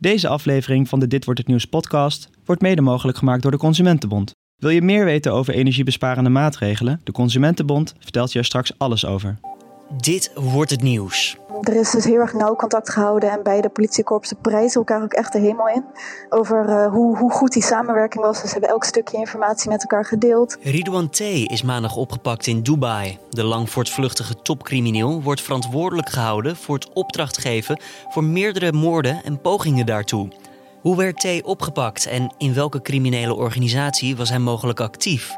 Deze aflevering van de Dit wordt het nieuws podcast wordt mede mogelijk gemaakt door de Consumentenbond. Wil je meer weten over energiebesparende maatregelen? De Consumentenbond vertelt je er straks alles over. Dit wordt het nieuws. Er is dus heel erg nauw contact gehouden en beide politiekorpsen prijzen elkaar ook echt de hemel in. Over uh, hoe, hoe goed die samenwerking was. Dus ze hebben elk stukje informatie met elkaar gedeeld. Ridouan T. is maandag opgepakt in Dubai. De lang voortvluchtige topcrimineel wordt verantwoordelijk gehouden voor het opdracht geven voor meerdere moorden en pogingen daartoe. Hoe werd T. opgepakt en in welke criminele organisatie was hij mogelijk actief?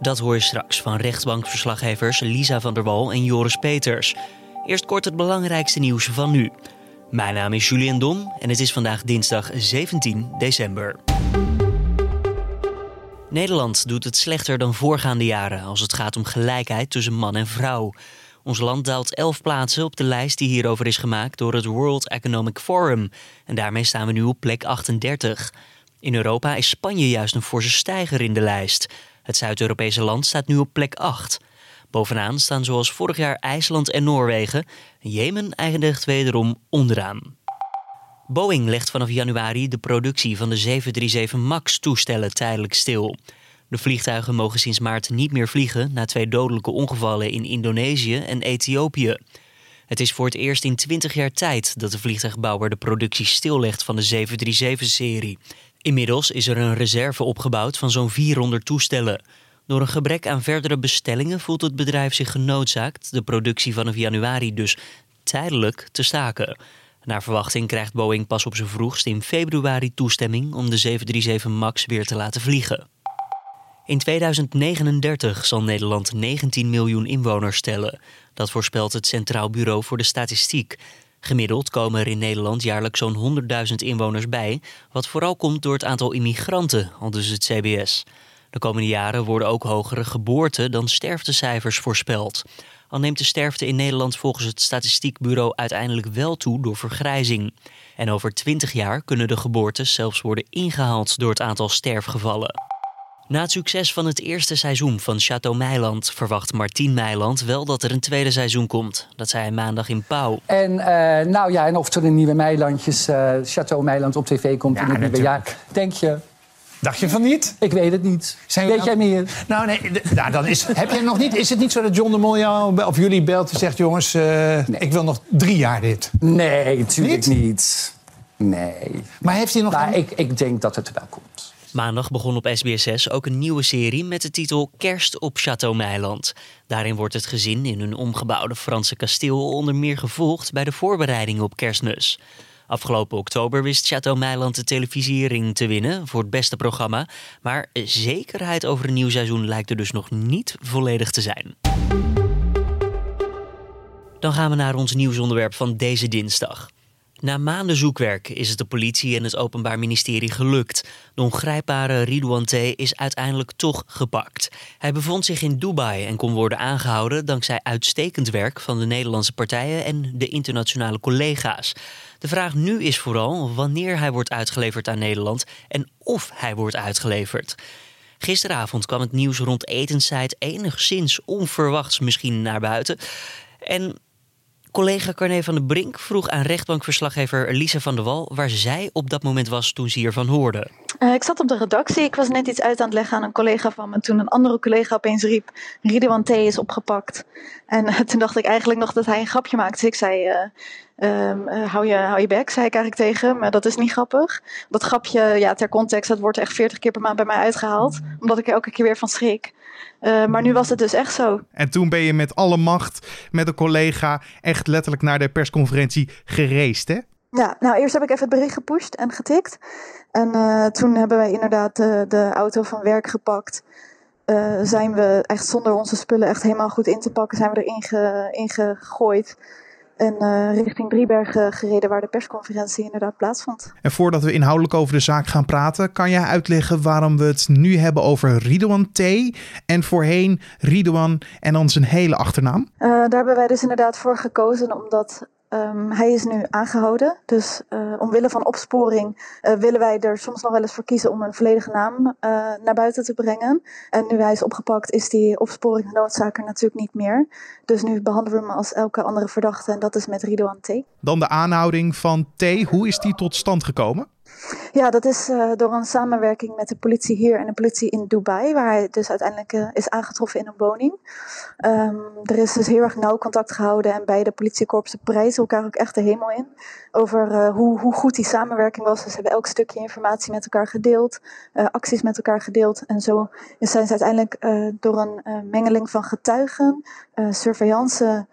Dat hoor je straks van rechtbankverslaggevers Lisa van der Wal en Joris Peters. Eerst kort het belangrijkste nieuws van nu. Mijn naam is Julian Dom en het is vandaag dinsdag 17 december. Nederland doet het slechter dan voorgaande jaren als het gaat om gelijkheid tussen man en vrouw. Ons land daalt 11 plaatsen op de lijst die hierover is gemaakt door het World Economic Forum. En daarmee staan we nu op plek 38. In Europa is Spanje juist een forse stijger in de lijst. Het Zuid-Europese land staat nu op plek 8. Bovenaan staan zoals vorig jaar IJsland en Noorwegen. Jemen eindigt wederom onderaan. Boeing legt vanaf januari de productie van de 737 MAX-toestellen tijdelijk stil. De vliegtuigen mogen sinds maart niet meer vliegen na twee dodelijke ongevallen in Indonesië en Ethiopië. Het is voor het eerst in 20 jaar tijd dat de vliegtuigbouwer de productie stillegt van de 737-serie. Inmiddels is er een reserve opgebouwd van zo'n 400 toestellen. Door een gebrek aan verdere bestellingen voelt het bedrijf zich genoodzaakt de productie vanaf januari dus tijdelijk te staken. Naar verwachting krijgt Boeing pas op zijn vroegst in februari toestemming om de 737 MAX weer te laten vliegen. In 2039 zal Nederland 19 miljoen inwoners tellen. Dat voorspelt het Centraal Bureau voor de Statistiek. Gemiddeld komen er in Nederland jaarlijks zo'n 100.000 inwoners bij, wat vooral komt door het aantal immigranten, al dus het CBS. De komende jaren worden ook hogere geboorte dan sterftecijfers voorspeld. Al neemt de sterfte in Nederland volgens het Statistiekbureau uiteindelijk wel toe door vergrijzing. En over 20 jaar kunnen de geboortes zelfs worden ingehaald door het aantal sterfgevallen. Na het succes van het eerste seizoen van Chateau Meiland verwacht Martien Meiland wel dat er een tweede seizoen komt. Dat zei hij maandag in Pauw. En uh, nou ja, en of er een nieuwe Meilandjes, uh, Chateau Meiland op tv komt ja, in het nieuwe jaar, denk je? Dacht je van niet? Ik weet het niet. Zijn weet jij meer? Nou, nee. Nou, dan is, heb jij nog niet, is het niet zo dat John de Mol jou of jullie belt en zegt: jongens, uh, nee. ik wil nog drie jaar dit? Nee, natuurlijk niet. niet. Nee. Maar heeft hij nog. Maar een... ik, ik denk dat het wel komt. Maandag begon op SBS6 ook een nieuwe serie met de titel Kerst op Château Meiland. Daarin wordt het gezin in hun omgebouwde Franse kasteel onder meer gevolgd bij de voorbereidingen op kerstmis. Afgelopen oktober wist Château Meiland de televisiering te winnen voor het beste programma. Maar zekerheid over een nieuw seizoen lijkt er dus nog niet volledig te zijn. Dan gaan we naar ons nieuwsonderwerp van deze dinsdag. Na maanden zoekwerk is het de politie en het Openbaar Ministerie gelukt. De ongrijpbare Ridouan T. is uiteindelijk toch gepakt. Hij bevond zich in Dubai en kon worden aangehouden dankzij uitstekend werk van de Nederlandse partijen en de internationale collega's. De vraag nu is vooral wanneer hij wordt uitgeleverd aan Nederland en of hij wordt uitgeleverd. Gisteravond kwam het nieuws rond etenstijd enigszins onverwachts misschien naar buiten. En Collega Carne van der Brink vroeg aan rechtbankverslaggever Lisa van der Wal waar zij op dat moment was toen ze hiervan hoorde. Uh, ik zat op de redactie. Ik was net iets uit aan het leggen aan een collega van me. Toen een andere collega opeens riep: Ridwan T. is opgepakt. En toen dacht ik eigenlijk nog dat hij een grapje maakte. Dus ik zei: uh, hou, je, hou je bek, zei ik eigenlijk tegen. Maar dat is niet grappig. Dat grapje, ja, ter context, dat wordt echt 40 keer per maand bij mij uitgehaald. Omdat ik er elke keer weer van schrik. Uh, maar nu was het dus echt zo. En toen ben je met alle macht met een collega echt letterlijk naar de persconferentie gereisd, hè? Ja, nou eerst heb ik even het bericht gepusht en getikt. En uh, toen hebben wij inderdaad de, de auto van werk gepakt. Uh, zijn we echt zonder onze spullen echt helemaal goed in te pakken, zijn we erin ge, ingegooid en uh, richting Driebergen gereden waar de persconferentie inderdaad plaatsvond. En voordat we inhoudelijk over de zaak gaan praten, kan jij uitleggen waarom we het nu hebben over Ridouan T. en voorheen Ridouan en dan zijn hele achternaam? Uh, daar hebben wij dus inderdaad voor gekozen omdat Um, hij is nu aangehouden. Dus uh, omwille van opsporing uh, willen wij er soms nog wel eens voor kiezen om een volledige naam uh, naar buiten te brengen. En nu hij is opgepakt, is die opsporing noodzaak er natuurlijk niet meer. Dus nu behandelen we hem als elke andere verdachte. En dat is met Ridouan T. Dan de aanhouding van T. Hoe is die tot stand gekomen? Ja, dat is uh, door een samenwerking met de politie hier en de politie in Dubai, waar hij dus uiteindelijk uh, is aangetroffen in een woning. Um, er is dus heel erg nauw contact gehouden en beide politiekorpsen prijzen elkaar ook echt de hemel in over uh, hoe, hoe goed die samenwerking was. Dus ze hebben elk stukje informatie met elkaar gedeeld, acties met elkaar gedeeld. En zo zijn ze uiteindelijk door een mengeling van getuigen, surveillance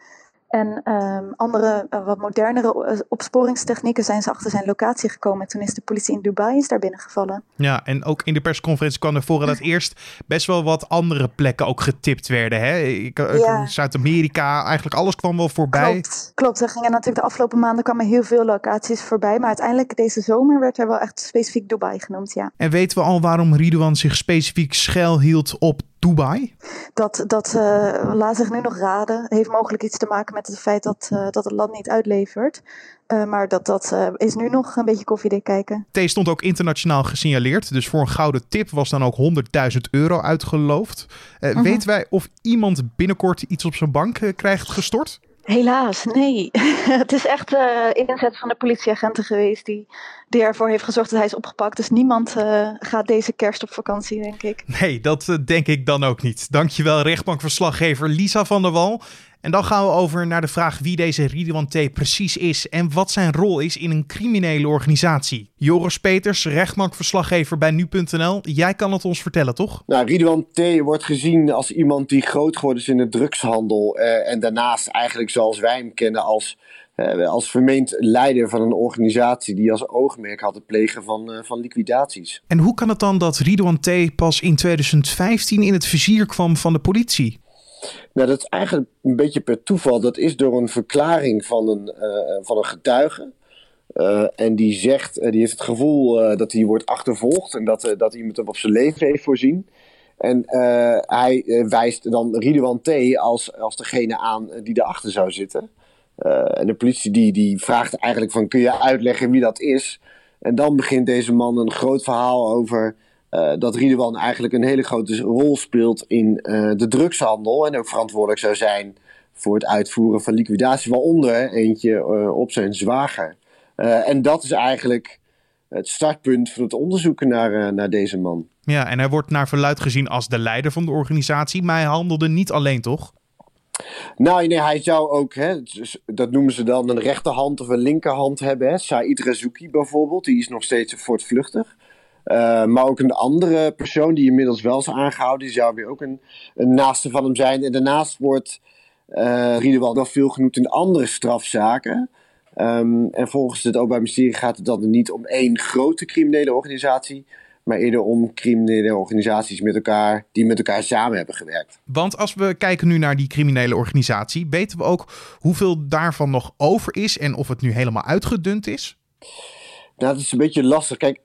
en um, andere, uh, wat modernere uh, opsporingstechnieken zijn ze achter zijn locatie gekomen. Toen is de politie in Dubai is daar binnengevallen. Ja, en ook in de persconferentie kwam er voor dat eerst best wel wat andere plekken ook getipt werden. Hè? Ik, ja. Zuid-Amerika, eigenlijk alles kwam wel voorbij. Klopt, klopt. Er gingen natuurlijk de afgelopen maanden kwamen heel veel locaties voorbij. Maar uiteindelijk deze zomer werd er wel echt specifiek Dubai genoemd, ja. En weten we al waarom Ridwan zich specifiek schuilhield op Dubai? Dat, dat uh, laat zich nu nog raden. Heeft mogelijk iets te maken met het feit dat, uh, dat het land niet uitlevert. Uh, maar dat, dat is nu nog een beetje koffiedik kijken. T stond ook internationaal gesignaleerd. Dus voor een gouden tip was dan ook 100.000 euro uitgeloofd. -huh. Weten wij of iemand binnenkort iets op zijn bank krijgt gestort? Helaas, nee. het is echt uh, inzet van de politieagenten geweest die, ervoor heeft gezorgd dat hij is opgepakt. Dus niemand uh, gaat deze kerst op vakantie, denk ik. Nee, dat uh, denk ik dan ook niet. Dankjewel, rechtbankverslaggever Lisa van der Wal. En dan gaan we over naar de vraag wie deze Ridwan T. precies is en wat zijn rol is in een criminele organisatie. Joris Peters, rechtbankverslaggever bij nu.nl. Jij kan het ons vertellen, toch? Nou, Ridwan T. wordt gezien als iemand die groot geworden is in de drugshandel. Uh, en daarnaast eigenlijk zoals wij hem kennen als, uh, als vermeend leider van een organisatie die als oogmerk had het plegen van, uh, van liquidaties. En hoe kan het dan dat Ridwan T. pas in 2015 in het vizier kwam van de politie? Nou, dat is eigenlijk een beetje per toeval. Dat is door een verklaring van een, uh, van een getuige. Uh, en die zegt, die heeft het gevoel dat hij wordt achtervolgd en dat, dat iemand hem op zijn leven heeft voorzien. En hij wijst dan Ridwan T. als, als degene aan die erachter zou zitten. en de politie die, die vraagt eigenlijk van, kun je uitleggen wie dat is? En dan begint deze man een groot verhaal over dat Ridwan eigenlijk een hele grote rol speelt in uh, de drugshandel. En ook verantwoordelijk zou zijn voor het uitvoeren van liquidatie, waaronder eentje uh, op zijn zwager. en dat is eigenlijk het startpunt van het onderzoeken naar, naar deze man. Ja, en hij wordt naar verluid gezien als de leider van de organisatie, maar hij handelde niet alleen, toch? Nou, nee, hij zou ook, hè, dat noemen ze dan een rechterhand of een linkerhand hebben. Hè. Said Razouki bijvoorbeeld, die is nog steeds voortvluchtig. Uh, maar ook een andere persoon die inmiddels wel is aangehouden, die zou weer ook een, een naaste van hem zijn. En daarnaast wordt uh, Ridwan wel veel genoemd in andere strafzaken. Um, en volgens het Openbaar Ministerie gaat het dan niet om één grote criminele organisatie, maar eerder om criminele organisaties met elkaar, die met elkaar samen hebben gewerkt. Want als we kijken nu naar die criminele organisatie, weten we ook hoeveel daarvan nog over is en of het nu helemaal uitgedund is? Nou, dat is een beetje lastig. Kijk,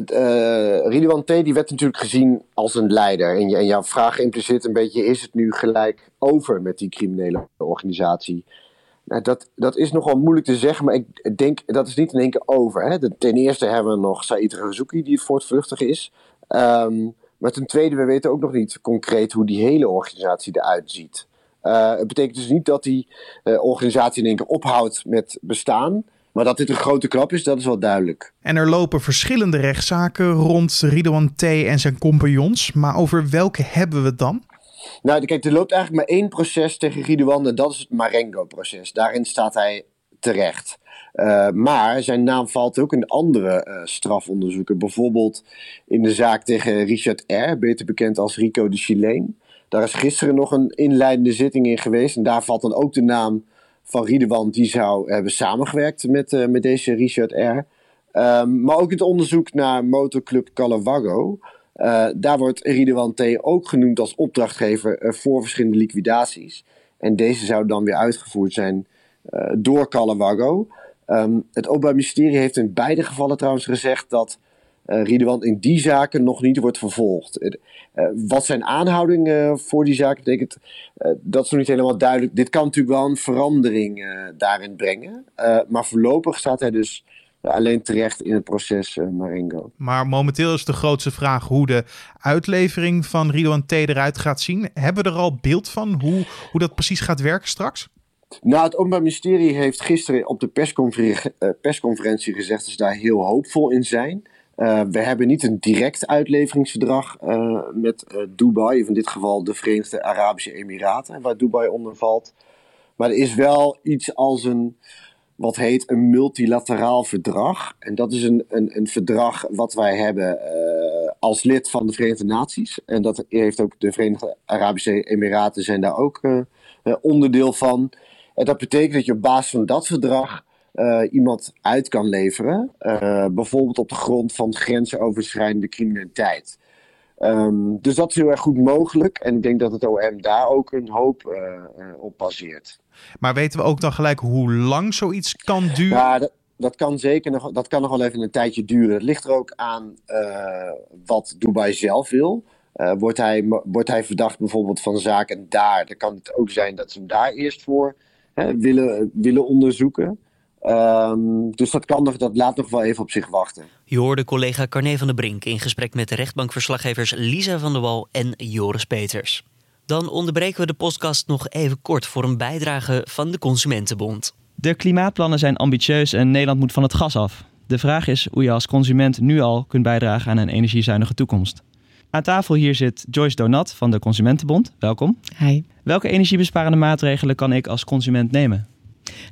uh, T. die werd natuurlijk gezien als een leider. En, en jouw vraag impliceert een beetje: is het nu gelijk over met die criminele organisatie? Nou, dat, dat is nogal moeilijk te zeggen, maar ik denk dat is niet in één keer over. Hè? ten eerste hebben we nog Said Razouki, die voortvluchtig is. Um, maar ten tweede, we weten ook nog niet concreet hoe die hele organisatie eruit ziet. Uh, het betekent dus niet dat die uh, organisatie in één keer ophoudt met bestaan. Maar dat dit een grote klap is, dat is wel duidelijk. En er lopen verschillende rechtszaken rond Ridwan T. en zijn compagnons. Maar over welke hebben we het dan? Nou, kijk, er loopt eigenlijk maar één proces tegen Ridwan en dat is het Marengo-proces. Daarin staat hij terecht. Uh, maar zijn naam valt ook in andere uh, strafonderzoeken. Bijvoorbeeld in de zaak tegen Richard R., beter bekend als Rico de Chileen. Daar is gisteren nog een inleidende zitting in geweest. En daar valt dan ook de naam van Riedewan, die zou hebben samengewerkt met, uh, met deze Richard R. Um, maar ook het onderzoek naar motorclub Calawago. Uh, daar wordt Riedewan T. ook genoemd als opdrachtgever uh, voor verschillende liquidaties. En deze zou dan weer uitgevoerd zijn door Calawago. Um, het Openbaar Ministerie heeft in beide gevallen trouwens gezegd dat uh, in die zaken nog niet wordt vervolgd. wat zijn aanhoudingen voor die zaken betekent, dat is nog niet helemaal duidelijk. Dit kan natuurlijk wel een verandering daarin brengen. maar voorlopig staat hij dus alleen terecht in het proces Marengo. Maar momenteel is de grootste vraag hoe de uitlevering van Ridwan T eruit gaat zien. Hebben we er al beeld van hoe, hoe dat precies gaat werken straks? Nou, het Openbaar Ministerie heeft gisteren op de persconferentie, persconferentie gezegd dat ze daar heel hoopvol in zijn. Uh, we hebben niet een direct uitleveringsverdrag uh, met Dubai, of in dit geval de Verenigde Arabische Emiraten, waar Dubai onder valt. Maar er is wel iets als een, wat heet een multilateraal verdrag. En dat is een, een, een verdrag wat wij hebben als lid van de Verenigde Naties. En dat heeft ook de Verenigde Arabische Emiraten zijn daar ook onderdeel van. En dat betekent dat je op basis van dat verdrag uh, iemand uit kan leveren. Uh, bijvoorbeeld op de grond van grensoverschrijdende criminaliteit. Um, dus dat is heel erg goed mogelijk. En ik denk dat het OM daar ook een hoop uh, op baseert. Maar weten we ook dan gelijk hoe lang zoiets kan duren? Ja, dat, dat kan zeker nog, dat kan nog wel even een tijdje duren. Het ligt er ook aan wat Dubai zelf wil. wordt, hij, wordt hij verdacht bijvoorbeeld van zaken daar, dan kan het ook zijn dat ze hem daar eerst voor willen, willen onderzoeken. Um, dus dat, kan nog, dat laat nog wel even op zich wachten. Je hoorde collega Carne van der Brink in gesprek met de rechtbankverslaggevers Lisa van der Wal en Joris Peters. Dan onderbreken we de podcast nog even kort voor een bijdrage van de Consumentenbond. De klimaatplannen zijn ambitieus en Nederland moet van het gas af. De vraag is hoe je als consument nu al kunt bijdragen aan een energiezuinige toekomst. Aan tafel hier zit Joyce Donat van de Consumentenbond. Welkom. Hi. Welke energiebesparende maatregelen kan ik als consument nemen?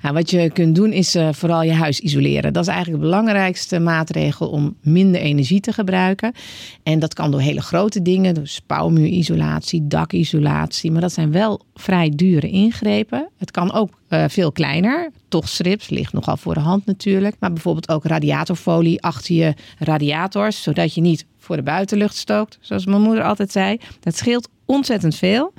Nou, wat je kunt doen is uh, vooral je huis isoleren. Dat is eigenlijk de belangrijkste maatregel om minder energie te gebruiken. En dat kan door hele grote dingen, dus spouwmuurisolatie, dakisolatie. Maar dat zijn wel vrij dure ingrepen. Het kan ook uh, veel kleiner. Toch strips, ligt nogal voor de hand natuurlijk. Maar bijvoorbeeld ook radiatorfolie achter je radiators, zodat je niet voor de buitenlucht stookt, zoals mijn moeder altijd zei. Dat scheelt ontzettend veel.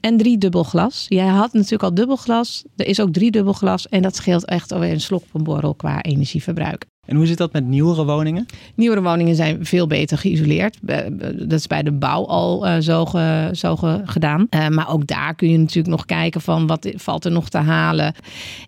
En drie dubbel glas. Jij had natuurlijk al dubbel glas. Er is ook drie dubbel glas. En dat scheelt echt alweer een slok op borrel qua energieverbruik. En hoe zit dat met nieuwere woningen? Nieuwere woningen zijn veel beter geïsoleerd. Dat is bij de bouw al uh, zo, zo ge, gedaan. Uh, maar ook daar kun je natuurlijk nog kijken van wat valt er nog te halen.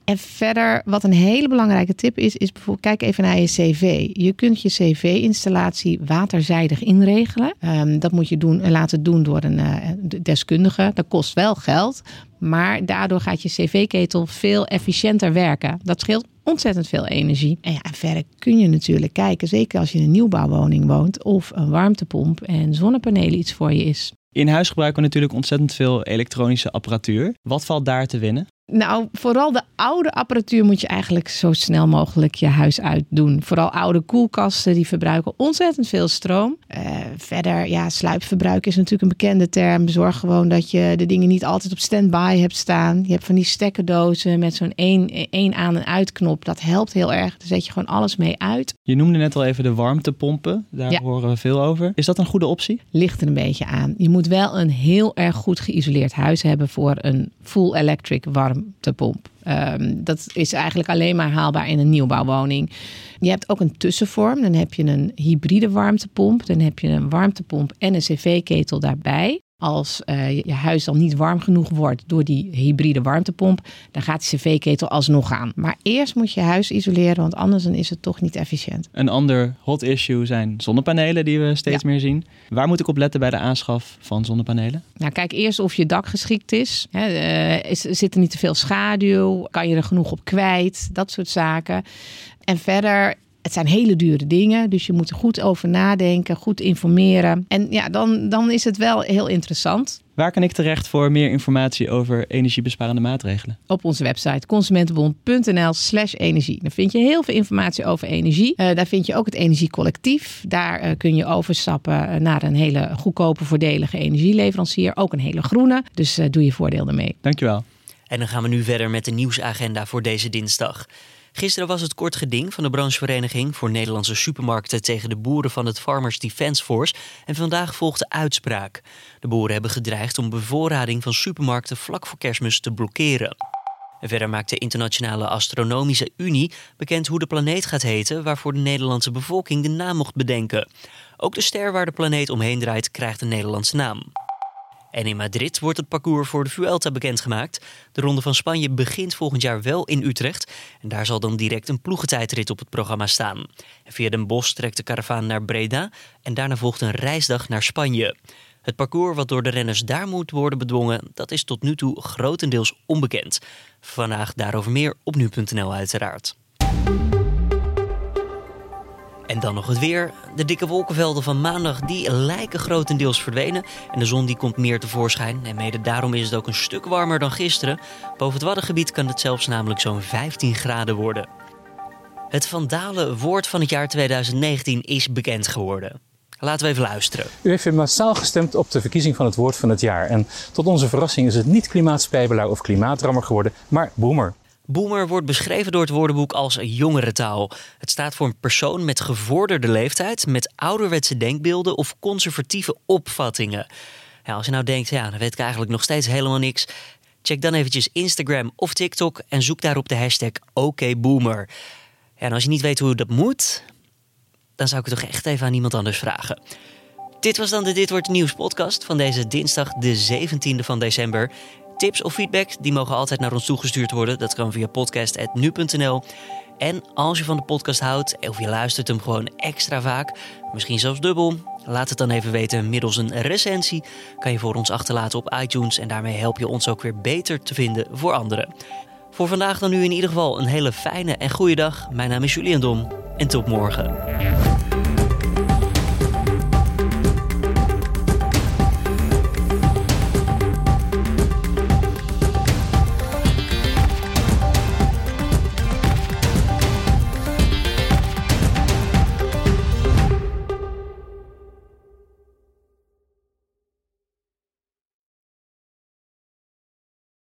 En verder, wat een hele belangrijke tip is, is bijvoorbeeld kijk even naar je cv. Je kunt je cv-installatie waterzijdig inregelen. Um, dat moet je doen, laten doen door een uh, deskundige. Dat kost wel geld. Maar daardoor gaat je cv-ketel veel efficiënter werken. Dat scheelt ontzettend veel energie. En, ja, verder kun je natuurlijk kijken, zeker als je in een nieuwbouwwoning woont, of een warmtepomp en zonnepanelen iets voor je is. In huis gebruiken we natuurlijk ontzettend veel elektronische apparatuur. Wat valt daar te winnen? Nou, vooral de oude apparatuur moet je eigenlijk zo snel mogelijk je huis uitdoen. Vooral oude koelkasten, die verbruiken ontzettend veel stroom. Uh, verder, ja, sluipverbruik is natuurlijk een bekende term. Zorg gewoon dat je de dingen niet altijd op standby hebt staan. Je hebt van die stekkerdozen met zo'n één, één aan- en uitknop. Dat helpt heel erg. Daar zet je gewoon alles mee uit. Je noemde net al even de warmtepompen. Daar ja. horen we veel over. Is dat een goede optie? Ligt er een beetje aan. Je moet wel een heel erg goed geïsoleerd huis hebben voor een full electric warmtepomp warmtepomp. Um, dat is eigenlijk alleen maar haalbaar in een nieuwbouwwoning. Je hebt ook een tussenvorm. Dan heb je een hybride warmtepomp. Dan heb je een warmtepomp en een cv-ketel daarbij. Als uh, je huis dan niet warm genoeg wordt door die hybride warmtepomp, dan gaat de cv-ketel alsnog aan. Maar eerst moet je huis isoleren, want anders dan is het toch niet efficiënt. Een ander hot issue zijn zonnepanelen die we steeds ja. meer zien. Waar moet ik op letten bij de aanschaf van zonnepanelen? Nou, kijk eerst of je dak geschikt is. Hè, uh, is zit er niet te veel schaduw? Kan je er genoeg op kwijt? Dat soort zaken. En verder het zijn hele dure dingen, dus je moet er goed over nadenken, goed informeren. En ja, dan, dan is het wel heel interessant. Waar kan ik terecht voor meer informatie over energiebesparende maatregelen? Op onze website consumentenbond.nl/slash energie. Daar vind je heel veel informatie over energie. Uh, daar vind je ook het Energiecollectief. Daar uh, kun je overstappen naar een hele goedkope, voordelige energieleverancier. Ook een hele groene. Dus uh, doe je voordeel ermee. Dankjewel. En dan gaan we nu verder met de nieuwsagenda voor deze dinsdag. Gisteren was het kort geding van de branchevereniging voor Nederlandse supermarkten tegen de boeren van het Farmers Defence Force en vandaag volgt de uitspraak. De boeren hebben gedreigd om bevoorrading van supermarkten vlak voor kerstmis te blokkeren. En verder maakt de Internationale Astronomische Unie bekend hoe de planeet gaat heten, waarvoor de Nederlandse bevolking de naam mocht bedenken. Ook de ster waar de planeet omheen draait krijgt een Nederlandse naam. En in Madrid wordt het parcours voor de Vuelta bekendgemaakt. De Ronde van Spanje begint volgend jaar wel in Utrecht. En daar zal dan direct een ploegentijdrit op het programma staan. Via Den Bosch trekt de karavaan naar Breda en daarna volgt een reisdag naar Spanje. Het parcours wat door de renners daar moet worden bedwongen, dat is tot nu toe grotendeels onbekend. Vandaag daarover meer op nu.nl uiteraard. En dan nog het weer. De dikke wolkenvelden van maandag die lijken grotendeels verdwenen. En de zon die komt meer tevoorschijn. En mede daarom is het ook een stuk warmer dan gisteren. Boven het Waddengebied kan het zelfs namelijk zo'n 15 graden worden. Het Vandalen woord van het jaar 2019 is bekend geworden. Laten we even luisteren. U heeft weer massaal gestemd op de verkiezing van het woord van het jaar. En tot onze verrassing is het niet klimaatspijbelaar of klimaatrammer geworden, maar boomer. Boomer wordt beschreven door het woordenboek als jongerentaal. Het staat voor een persoon met gevorderde leeftijd, met ouderwetse denkbeelden of conservatieve opvattingen. Ja, als je nou denkt, ja, dan weet ik eigenlijk nog steeds helemaal niks. Check dan eventjes Instagram of TikTok en zoek daarop de hashtag OKBoomer. En als je niet weet hoe dat moet, dan zou ik het toch echt even aan iemand anders vragen. Dit was dan de Dit Wordt Nieuws podcast van deze dinsdag de 17e van december. Tips of feedback die mogen altijd naar ons toegestuurd worden. Dat kan via podcast.nu.nl. En als je van de podcast houdt of je luistert hem gewoon extra vaak, misschien zelfs dubbel, laat het dan even weten middels een recensie. Kan je voor ons achterlaten op iTunes en daarmee help je ons ook weer beter te vinden voor anderen. Voor vandaag dan nu in ieder geval een hele fijne en goede dag. Mijn naam is Julian Dom en tot morgen.